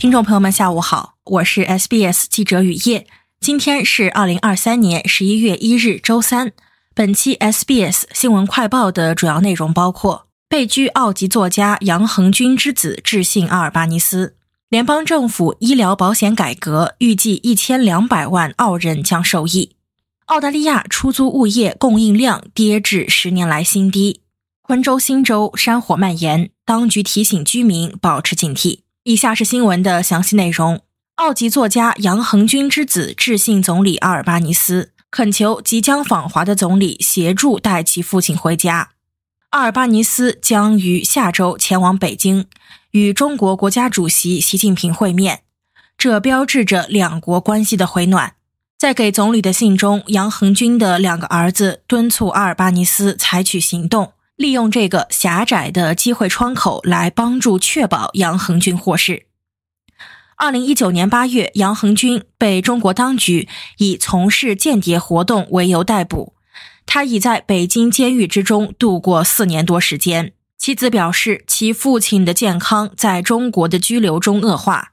听众朋友们，下午好，我是 SBS 记者雨夜。今天是二零二三年十一月一日，周三。本期 SBS 新闻快报的主要内容包括：被拘澳籍作家杨恒军之子致信阿尔巴尼斯；联邦政府医疗保险改革，预计一千两百万澳人将受益；澳大利亚出租物业供应量跌至十年来新低；昆州新州山火蔓延，当局提醒居民保持警惕。以下是新闻的详细内容。澳籍作家杨恒军之子致信总理阿尔巴尼斯，恳求即将访华的总理协助带其父亲回家。阿尔巴尼斯将于下周前往北京，与中国国家主席习近平会面，这标志着两国关系的回暖。在给总理的信中，杨恒军的两个儿子敦促阿尔巴尼斯采取行动。利用这个狭窄的机会窗口来帮助确保杨恒军获释。二零一九年八月，杨恒军被中国当局以从事间谍活动为由逮捕，他已在北京监狱之中度过四年多时间。妻子表示，其父亲的健康在中国的拘留中恶化。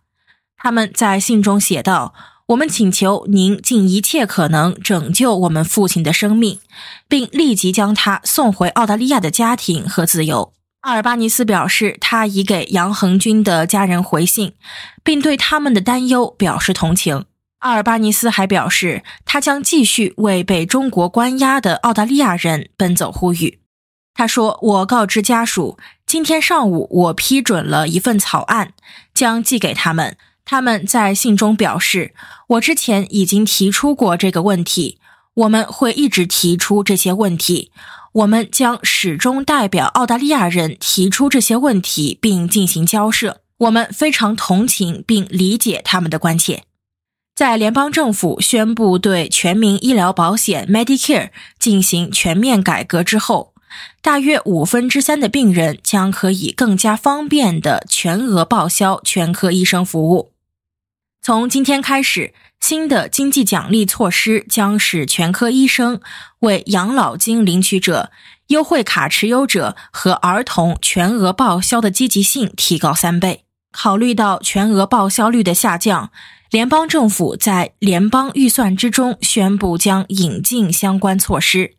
他们在信中写道。我们请求您尽一切可能拯救我们父亲的生命，并立即将他送回澳大利亚的家庭和自由。阿尔巴尼斯表示，他已给杨恒军的家人回信，并对他们的担忧表示同情。阿尔巴尼斯还表示，他将继续为被中国关押的澳大利亚人奔走呼吁。他说：“我告知家属，今天上午我批准了一份草案，将寄给他们。”他们在信中表示：“我之前已经提出过这个问题，我们会一直提出这些问题，我们将始终代表澳大利亚人提出这些问题并进行交涉。我们非常同情并理解他们的关切。”在联邦政府宣布对全民医疗保险 Medicare 进行全面改革之后，大约五分之三的病人将可以更加方便地全额报销全科医生服务。从今天开始，新的经济奖励措施将使全科医生为养老金领取者、优惠卡持有者和儿童全额报销的积极性提高三倍。考虑到全额报销率的下降，联邦政府在联邦预算之中宣布将引进相关措施，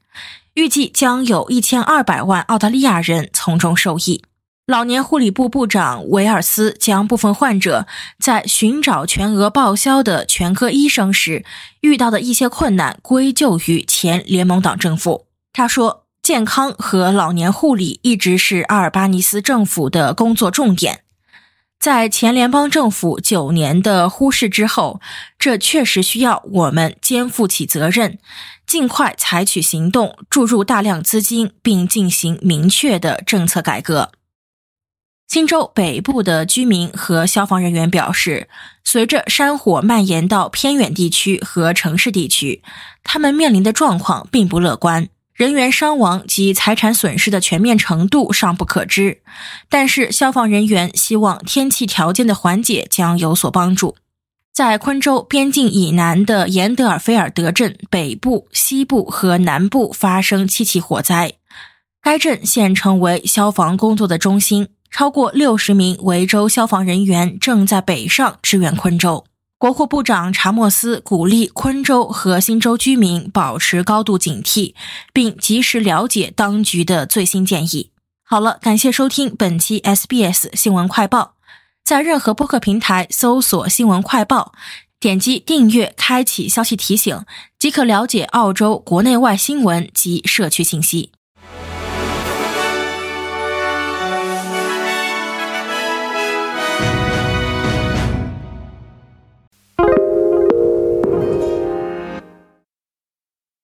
预计将有一千二百万澳大利亚人从中受益。老年护理部部长维尔斯将部分患者在寻找全额报销的全科医生时遇到的一些困难归咎于前联盟党政府。他说：“健康和老年护理一直是阿尔巴尼斯政府的工作重点。在前联邦政府九年的忽视之后，这确实需要我们肩负起责任，尽快采取行动，注入大量资金，并进行明确的政策改革。”新州北部的居民和消防人员表示，随着山火蔓延到偏远地区和城市地区，他们面临的状况并不乐观。人员伤亡及财产损失的全面程度尚不可知，但是消防人员希望天气条件的缓解将有所帮助。在昆州边境以南的延德尔菲尔德镇北部、西部和南部发生七起火灾，该镇现成为消防工作的中心。超过六十名维州消防人员正在北上支援昆州。国库部长查莫斯鼓励昆州和新州居民保持高度警惕，并及时了解当局的最新建议。好了，感谢收听本期 SBS 新闻快报。在任何播客平台搜索“新闻快报”，点击订阅，开启消息提醒，即可了解澳洲国内外新闻及社区信息。